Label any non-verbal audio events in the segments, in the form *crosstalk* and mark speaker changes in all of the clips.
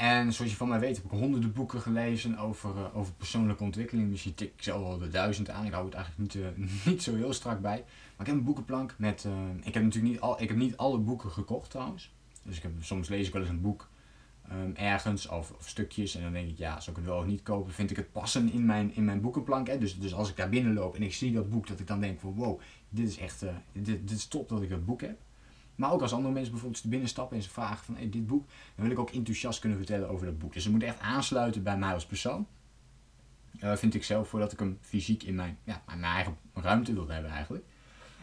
Speaker 1: En zoals je van mij weet heb ik honderden boeken gelezen over, uh, over persoonlijke ontwikkeling. Dus tik ik zelf al de duizend aan. Ik hou het eigenlijk niet, uh, *laughs* niet zo heel strak bij. Maar ik heb een boekenplank met... Uh, ik heb natuurlijk niet, al, ik heb niet alle boeken gekocht trouwens. Dus ik heb, soms lees ik wel eens een boek um, ergens of, stukjes. En dan denk ik, ja, zou ik het wel of niet kopen? Vind ik het passen in mijn, in mijn boekenplank? Hè? Dus, dus als ik daar binnen loop en ik zie dat boek, dat ik dan denk van... Wow, dit is echt... dit, dit is top dat ik dat boek heb. Maar ook als andere mensen bijvoorbeeld binnenstappen en ze vragen van dit boek, dan wil ik ook enthousiast kunnen vertellen over dat boek. Dus het moet echt aansluiten bij mij als persoon. Uh, vind ik zelf voordat ik hem fysiek in mijn, ja, mijn eigen ruimte wil hebben eigenlijk.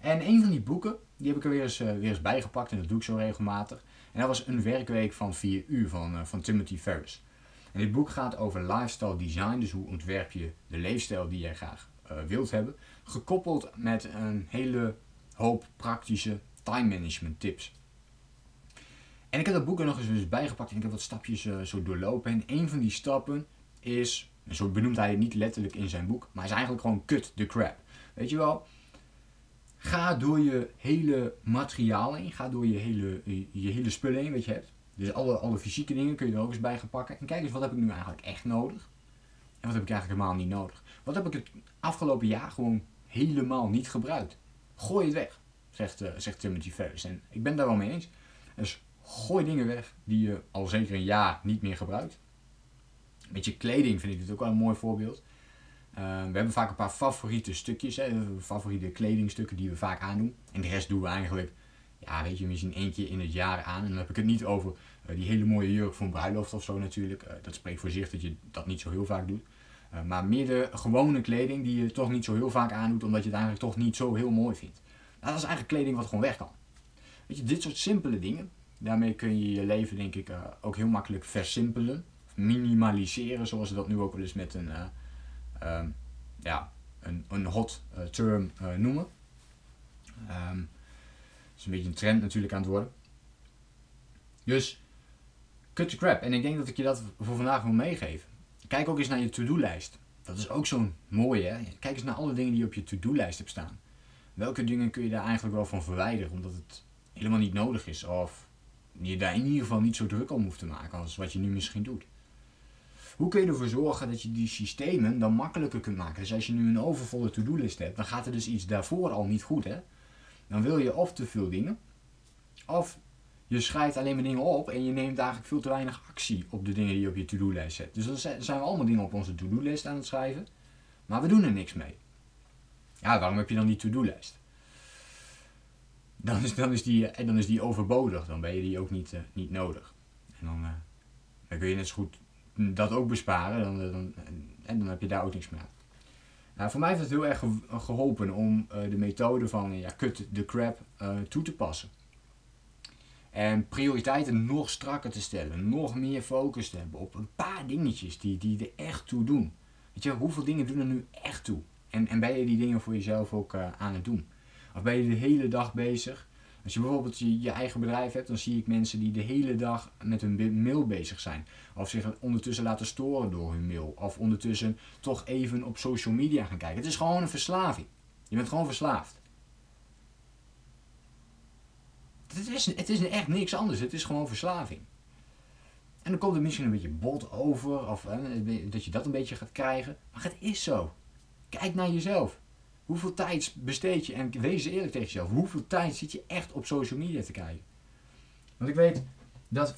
Speaker 1: En een van die boeken, die heb ik er weer eens, uh, weer eens bijgepakt en dat doe ik zo regelmatig. En dat was een werkweek van 4 uur van, uh, van Timothy Ferris. En dit boek gaat over lifestyle design, dus hoe ontwerp je de leefstijl die jij graag wilt hebben. Gekoppeld met een hele hoop praktische time management tips. En ik heb dat boek er nog eens dus bijgepakt en ik heb wat stapjes uh, zo doorlopen. En een van die stappen is, zo benoemt hij het niet letterlijk in zijn boek, maar is eigenlijk gewoon cut the crap. Weet je wel, ga door je hele materiaal heen, ga door je hele, je, hele spullen heen wat je hebt. Dus alle, alle fysieke dingen kun je er ook eens bij gaan pakken. En kijk eens, wat heb ik nu eigenlijk echt nodig? En wat heb ik eigenlijk helemaal niet nodig? Wat heb ik het afgelopen jaar gewoon helemaal niet gebruikt? Gooi het weg zegt, uh, zegt Timothy Ferris. En ik ben daar wel mee eens. Dus gooi dingen weg die je al zeker een jaar niet meer gebruikt. Met je kleding vind ik dit ook wel een mooi voorbeeld. Uh, we hebben vaak een paar favoriete stukjes, hè, favoriete kledingstukken die we vaak aandoen. En de rest doen we eigenlijk, ja, weet je, misschien één keer in het jaar aan. En dan heb ik het niet over uh, die hele mooie jurk voor een bruiloft of zo natuurlijk. dat spreekt voor zich dat je dat niet zo heel vaak doet. maar meer de gewone kleding die je toch niet zo heel vaak aandoet, omdat je het eigenlijk toch niet zo heel mooi vindt. Nou, dat is eigenlijk kleding wat gewoon weg kan. Weet je, dit soort simpele dingen, daarmee kun je je leven denk ik uh, ook heel makkelijk versimpelen. Minimaliseren, zoals ze dat nu ook wel eens met een, uh, uh, ja, een, een hot eh, term noemen. Um, dat is een beetje een trend natuurlijk aan het worden. Dus, cut the crap. En ik denk dat ik je dat voor vandaag wil meegeven. Kijk ook eens naar je to-do-lijst. Dat is ook zo'n mooie, hè? Kijk eens naar alle dingen die op je to-do-lijst hebt staan welke dingen kun je daar eigenlijk wel van verwijderen, omdat het helemaal niet nodig is. Of je daar in ieder geval niet zo druk om hoeft te maken als wat je nu misschien doet. Hoe kun je ervoor zorgen dat je die systemen dan makkelijker kunt maken? Dus als je nu een overvolle to-do-list hebt, dan gaat er dus iets daarvoor al niet goed. Hè? Dan wil je of te veel dingen, of je schrijft alleen maar dingen op en je neemt eigenlijk veel te weinig actie op de dingen die je op je to-do-lijst zet. Dus dan zijn we allemaal dingen op onze to-do-lijst aan het schrijven, maar we doen er niks mee. Ja, waarom heb je dan die to-do-lijst? Dan is, dan, is die, en dan is die overbodig, dan ben je die ook niet, uh, niet nodig. En dan, uh, dan kun je net zo goed dat ook besparen dan, eh, dan, en dan heb je daar ook niks aan. Nou, voor mij heeft het heel erg geholpen om de methode van ja, cut the crap toe te passen. En prioriteiten nog strakker te stellen, nog meer focus te hebben op een paar dingetjes die, die er echt toe doen. Weet je, hoeveel dingen doen er nu echt toe? En, en ben je die dingen voor jezelf ook uh, aan het doen? Of ben je de hele dag bezig? Als je bijvoorbeeld je, eigen bedrijf hebt, dan zie ik mensen die de hele dag met hun mail bezig zijn. Of zich ondertussen laten storen door hun mail. Of ondertussen toch even op social media gaan kijken. Het is gewoon een verslaving. Je bent gewoon verslaafd. Het is, het is echt niks anders. Het is gewoon verslaving. En dan komt het misschien een beetje bot over. Of dat je dat een beetje gaat krijgen. Maar het is zo. Kijk naar jezelf. Hoeveel tijd besteed je, en wees eerlijk tegen jezelf, hoeveel tijd zit je echt op social media te kijken? Want ik weet dat 95%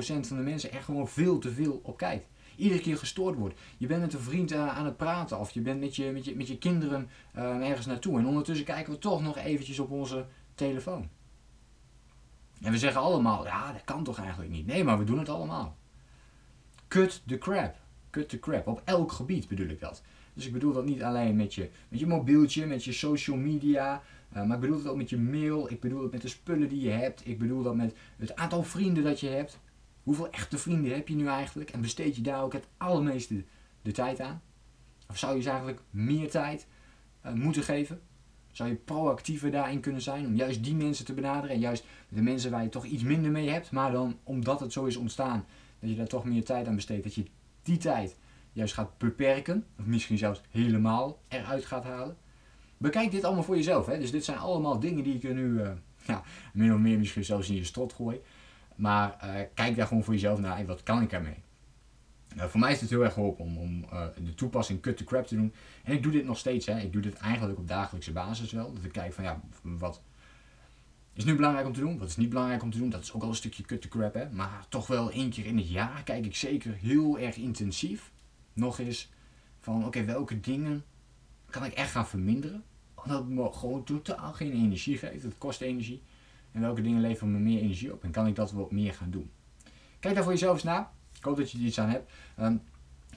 Speaker 1: van de mensen er gewoon veel te veel op kijkt. Iedere keer gestoord wordt. Je bent met een vriend uh, aan het praten of je bent met je, met je, met je kinderen uh, ergens naartoe. En ondertussen kijken we toch nog eventjes op onze telefoon. En we zeggen allemaal, ja dat kan toch eigenlijk niet. Nee, maar we doen het allemaal. Cut the crap. Cut the crap. Op elk gebied bedoel ik dat. Dus ik bedoel dat niet alleen met je, met je mobieltje, met je social media. Uh, maar ik bedoel het ook met je mail. Ik bedoel het met de spullen die je hebt. Ik bedoel dat met het aantal vrienden dat je hebt. Hoeveel echte vrienden heb je nu eigenlijk? En besteed je daar ook het allermeeste de tijd aan? Of zou je ze eigenlijk meer tijd uh, moeten geven? Zou je proactiever daarin kunnen zijn om juist die mensen te benaderen en juist de mensen waar je toch iets minder mee hebt, maar dan omdat het zo is ontstaan, dat je daar toch meer tijd aan besteedt, dat je die tijd juist gaat beperken, of misschien zelfs helemaal eruit gaat halen. Bekijk dit allemaal voor jezelf. Hè? Dus dit zijn allemaal dingen die er nu uh, *laughs* ja, min of meer misschien zelfs in je strot gooi. Maar uh, kijk daar gewoon voor jezelf naar. wat kan ik ermee? Uh, voor mij is het heel erg geholpen om, om de toepassing cut to crap te doen. En ik doe dit nog steeds. Hè. Ik doe dit eigenlijk op dagelijkse basis wel. Dat ik kijk van ja, wat is nu belangrijk om te doen? Wat is niet belangrijk om te doen? Dat is ook al een stukje cut to crap. Hè. Maar toch wel één keer in het jaar kijk ik zeker heel erg intensief. Nog eens van oké, welke dingen kan ik echt gaan verminderen? Omdat het me gewoon totaal geen energie geeft. Het kost energie. En welke dingen leveren me meer energie op? En kan ik dat wat meer gaan doen? Kijk daar voor jezelf eens naar. Ik hoop dat je er iets aan hebt. Um,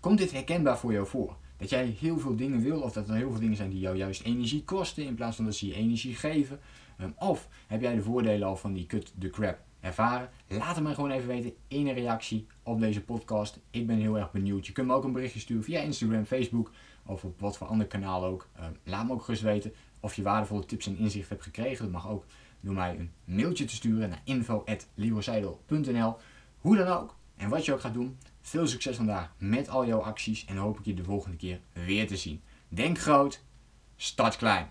Speaker 1: komt dit herkenbaar voor jou voor? Dat jij heel veel dingen wil, of dat er heel veel dingen zijn die jou juist energie kosten in plaats van dat ze je energie geven. Um, of heb jij de voordelen al van die cut the crap ervaren? Laat het me gewoon even weten in een reactie op deze podcast. Ik ben heel erg benieuwd. Je kunt me ook een berichtje sturen via Instagram, Facebook of op wat voor ander kanaal ook. Uh, laat me ook gerust weten of je waardevolle tips en inzichten hebt gekregen. Dat mag ook door mij een mailtje te sturen naar info.leroyseidel.nl Hoe dan ook en wat je ook gaat doen. Veel succes vandaag met al jouw acties en hoop ik je de volgende keer weer te zien. Denk groot, start klein.